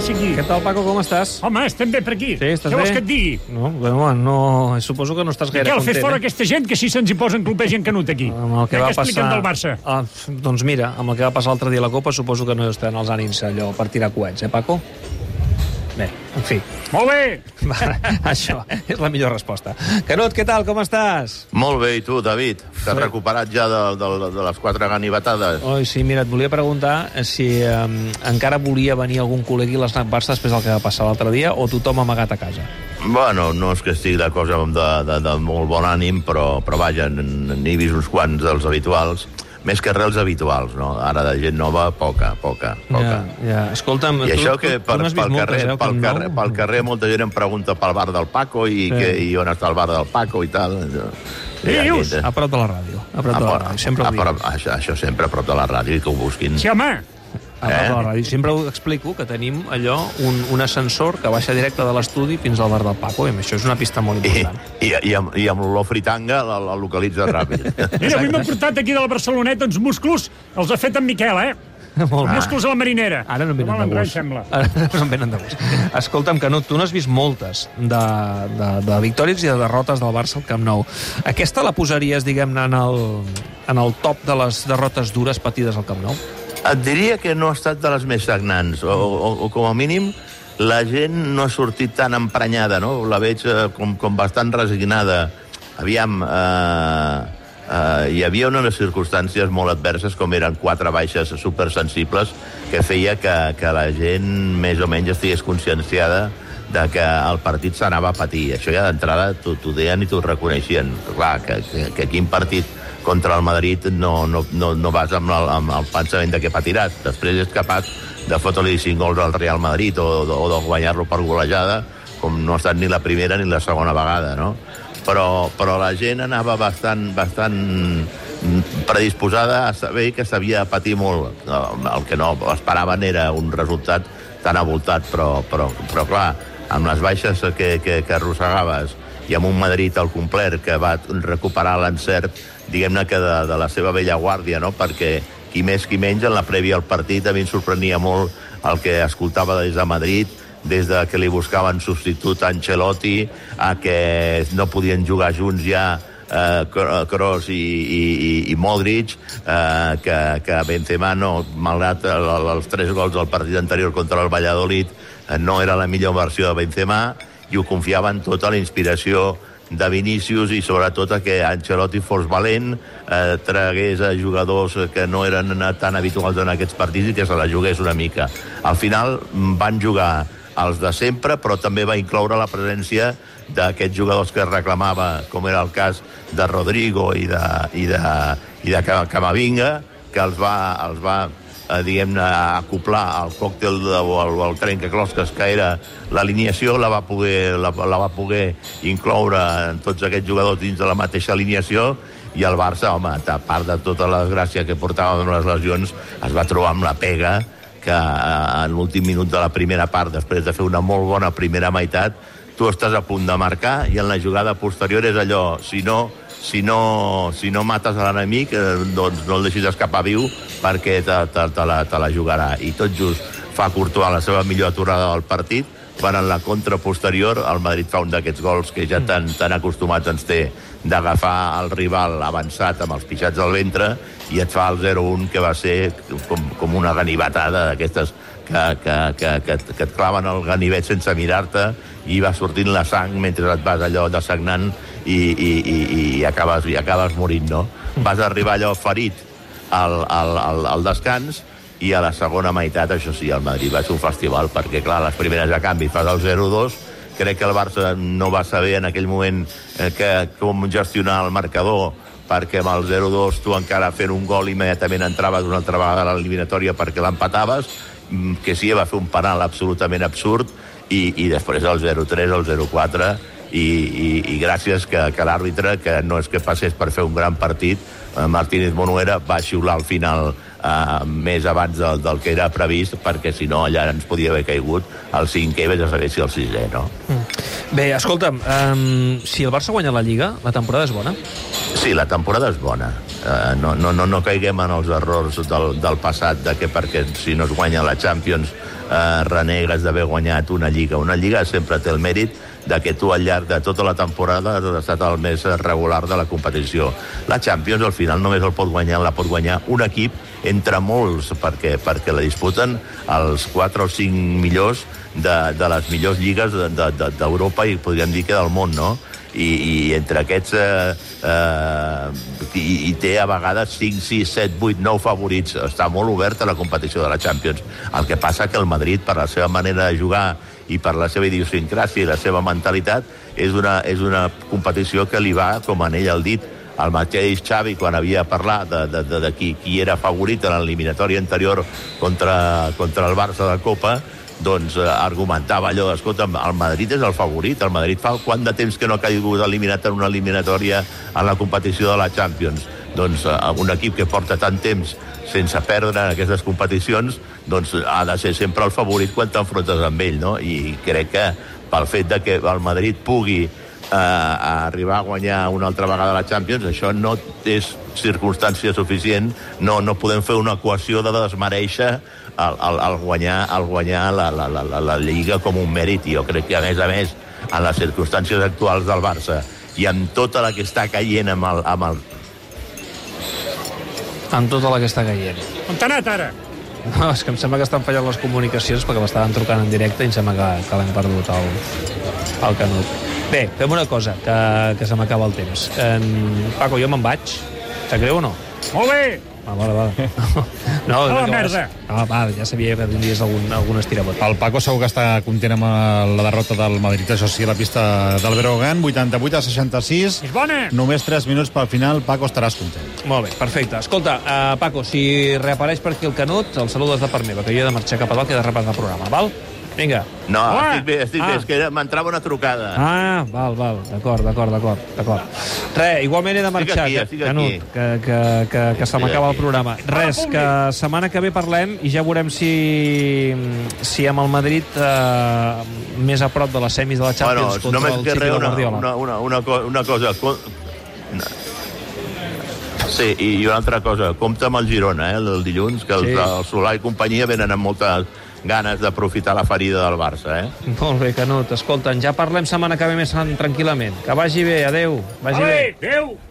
passa aquí? Què tal, Paco, com estàs? Home, estem bé per aquí. Sí, estàs Què bé? vols que et digui? No, bueno, no, suposo que no estàs gaire Miquel, content. fes fora eh? aquesta gent que si se'ns hi posen clupeix en Canut aquí. Amb el que Què va expliquen passar... del Barça? Ah, doncs mira, amb el que va passar l'altre dia a la Copa, suposo que no estan els ànims allò per tirar coets, eh, Paco? Bé, en fi, Molt bé. va, això és la millor resposta. Canut, què tal, com estàs? Molt bé, i tu, David? T'has Sí. recuperat ja de, de, de les quatre ganivetades? Oi, sí, mira, et volia preguntar si eh, encara volia venir algun col·legui a l'Snac Barça després del que va passar l'altre dia o tothom amagat a casa. Bueno, no és que estigui la cosa de, de, de molt bon ànim, però, però vaja, n'he vist uns quants dels habituals, més que res els habituals, no? Ara de gent nova, poca, poca, poca. Ja, ja. Escolta'm, I tu, això que per, tu pel, moltes, carrer, eh, al pel, carrer, Nou? pel carrer molta gent em pregunta pel bar del Paco i, Sí. que, i on està el bar del Paco i tal. Què dius? A prop de la ràdio. A prop de la ràdio, sempre a ho prop, això, això sempre a prop de la ràdio i que ho busquin. Sí, home. A la Eh? ràdio. Sempre ho explico, que tenim allò, un, un ascensor que baixa directe de l'estudi fins al bar del Paco, i això és una pista molt I, important. i, i, amb, i amb l'olor fritanga la, la localitza ràpid. Mira, avui m'ha portat aquí de la Barceloneta uns musclos, els ha fet en Miquel, eh? Molt bé. Musclos a la marinera. Ara no em venen de gust. sembla. Ara no em venen de gust. Escolta'm, Canut, tu n'has vist moltes de, de, de victòries i de derrotes del Barça al Camp Nou. Aquesta la posaries, diguem-ne, en, el, en el top de les derrotes dures patides al Camp Nou? Et diria que no ha estat de les més sagnants, o, o, o com a mínim la gent no ha sortit tan emprenyada, no? La veig eh, com, com bastant resignada. Aviam, eh, eh, hi havia unes circumstàncies molt adverses, com eren quatre baixes supersensibles, que feia que, que la gent més o menys estigués conscienciada de que el partit s'anava a patir. Això ja d'entrada t'ho deien i t'ho reconeixien. Clar, que, que, que quin partit contra el Madrid no, no, no, no vas amb el, amb el pensament de que patiràs. Després és capaç de fotre-li 5 gols al Real Madrid o, o de guanyar-lo per golejada, com no ha estat ni la primera ni la segona vegada, no? Però, però la gent anava bastant, bastant predisposada a saber que s'havia patir molt. El que no esperaven era un resultat tan avoltat, però, però, però clar, amb les baixes que, que, que arrossegaves i amb un Madrid al complet que va recuperar l'encert, diguem-ne que de, de la seva vella guàrdia, no? perquè qui més qui menys en la prèvia al partit a mi em sorprenia molt el que escoltava des de Madrid, des de que li buscaven substitut a Ancelotti, a que no podien jugar junts ja eh, Kroos i, i, i, Modric, eh, que, que Benzema, no, malgrat el, el, els tres gols del partit anterior contra el Valladolid, eh, no era la millor versió de Benzema, i ho confiaven tot a la inspiració de Vinícius i sobretot a que Ancelotti fos valent, eh, tragués a jugadors que no eren tan habituals en aquests partits i que se la jugués una mica. Al final mm, van jugar els de sempre, però també va incloure la presència d'aquests jugadors que reclamava, com era el cas de Rodrigo i de, i de, i de Camavinga, que els va, els va eh, diguem-ne, acoplar al còctel de, o al, al trencaclosques que era l'alineació, la, va poder, la, la va poder incloure en tots aquests jugadors dins de la mateixa alineació i el Barça, home, a part de tota la gràcia que portava amb les lesions, es va trobar amb la pega que eh, en l'últim minut de la primera part, després de fer una molt bona primera meitat, tu estàs a punt de marcar i en la jugada posterior és allò, si no, si no, si no mates a l'enemic, eh, doncs no el deixis escapar viu perquè te, te, te, la, te la jugarà. I tot just fa Courtois la seva millor aturada del partit, quan en la contra posterior el Madrid fa un d'aquests gols que ja tan, tan acostumats ens té d'agafar el rival avançat amb els pixats al ventre i et fa el 0-1 que va ser com, com una ganivetada d'aquestes que, que, que, que, que et claven el ganivet sense mirar-te i va sortint la sang mentre et vas allò dessagnant i, i, i, i, acabes, i acabes morint, no? Vas arribar allò ferit al, al, al, al descans i a la segona meitat, això sí, el Madrid va ser un festival, perquè, clar, les primeres de canvi fas el 0-2, crec que el Barça no va saber en aquell moment eh, que, com gestionar el marcador, perquè amb el 0-2 tu encara fent un gol immediatament entraves una altra vegada a l'eliminatòria perquè l'empataves, mm, que sí, va fer un penal absolutament absurd, i, i després el 0-3, el 0-4, i, i, i gràcies que, que l'àrbitre, que no és que passés per fer un gran partit, eh, Martínez Monuera va xiular al final eh, més abans del, del que era previst, perquè si no allà ens podia haver caigut el cinquè, vés a saber si el sisè, no? Bé, escolta'm, um, si el Barça guanya la Lliga, la temporada és bona? Sí, la temporada és bona. Uh, no, no, no, no caiguem en els errors del, del passat, de que perquè si no es guanya la Champions eh, renegues d'haver guanyat una lliga. Una lliga sempre té el mèrit de que tu al llarg de tota la temporada has estat el més regular de la competició. La Champions al final només el pot guanyar, la pot guanyar un equip entre molts, perquè, perquè la disputen els 4 o 5 millors de, de les millors lligues d'Europa de, de, i podríem dir que del món, no? I, i entre aquests eh, eh, i, i té a vegades 5, 6, 7, 8, 9 favorits. Està molt oberta la competició de la Champions. El que passa que el Madrid per la seva manera de jugar i per la seva idiosincràsia i la seva mentalitat és una, és una competició que li va com anell al dit el mateix Xavi, quan havia parlat de, de, de, de qui, qui era favorit en l'eliminatòria anterior contra, contra el Barça de Copa, doncs eh, argumentava allò, escolta, el Madrid és el favorit, el Madrid fa quant de temps que no ha caigut eliminat en una eliminatòria en la competició de la Champions? Doncs eh, un equip que porta tant temps sense perdre en aquestes competicions, doncs ha de ser sempre el favorit quan t'enfrontes amb ell, no? I crec que pel fet de que el Madrid pugui a arribar a guanyar una altra vegada la Champions, això no és circumstància suficient, no, no podem fer una equació de desmereixer el, el, el guanyar, el guanyar la, la, la, la, la Lliga com un mèrit. I jo crec que, a més a més, en les circumstàncies actuals del Barça i amb tota la que està caient amb el... Amb el... Amb tota la que està caient. On t'ha anat, ara? No, és que em sembla que estan fallant les comunicacions perquè m'estaven trucant en directe i em sembla que, que l'hem perdut el, el Canut. Bé, fem una cosa, que, que se m'acaba el temps. En... Paco, jo me'n vaig. Sap greu o no? Molt bé! Ah, vale, vale. No, A la merda. vas- Ah, va, ja sabia que tindries algun, algun estirabot. El Paco segur que està content amb eh, la derrota del Madrid, això sí, a la pista del Breogán, 88 a 66. És bona! Només 3 minuts pel final, Paco, estaràs content. Molt bé, perfecte. Escolta, uh, Paco, si reapareix per aquí el Canut, el saludes de part meva, que jo he de marxar cap a dalt, que he de repassar el programa, val? Vinga. No, Hola. estic bé, estic Ah. bé, és que m'entrava una trucada. Ah, val, val, d'acord, d'acord, d'acord, d'acord. Res, igualment he de marxar, aquí, que- estic Canut, aquí. que, que, que, que se Estic m'acaba el programa. Res, que setmana que ve parlem i ja veurem si, si amb el Madrid eh, més a prop de les semis de la Champions bueno, contra només el que City res, de una, Guardiola. una, una, una, co- una cosa... Co... Sí, i una altra cosa, compta amb el Girona, eh, el dilluns, que el, Sí. sí. el Solà i companyia venen amb moltes ganes d'aprofitar la ferida del Barça, eh? Molt bé, Canut. Escolta'm, ja parlem setmana que ve més tranquil·lament. Que vagi bé, adeu. Vagi bé. Vale, adéu!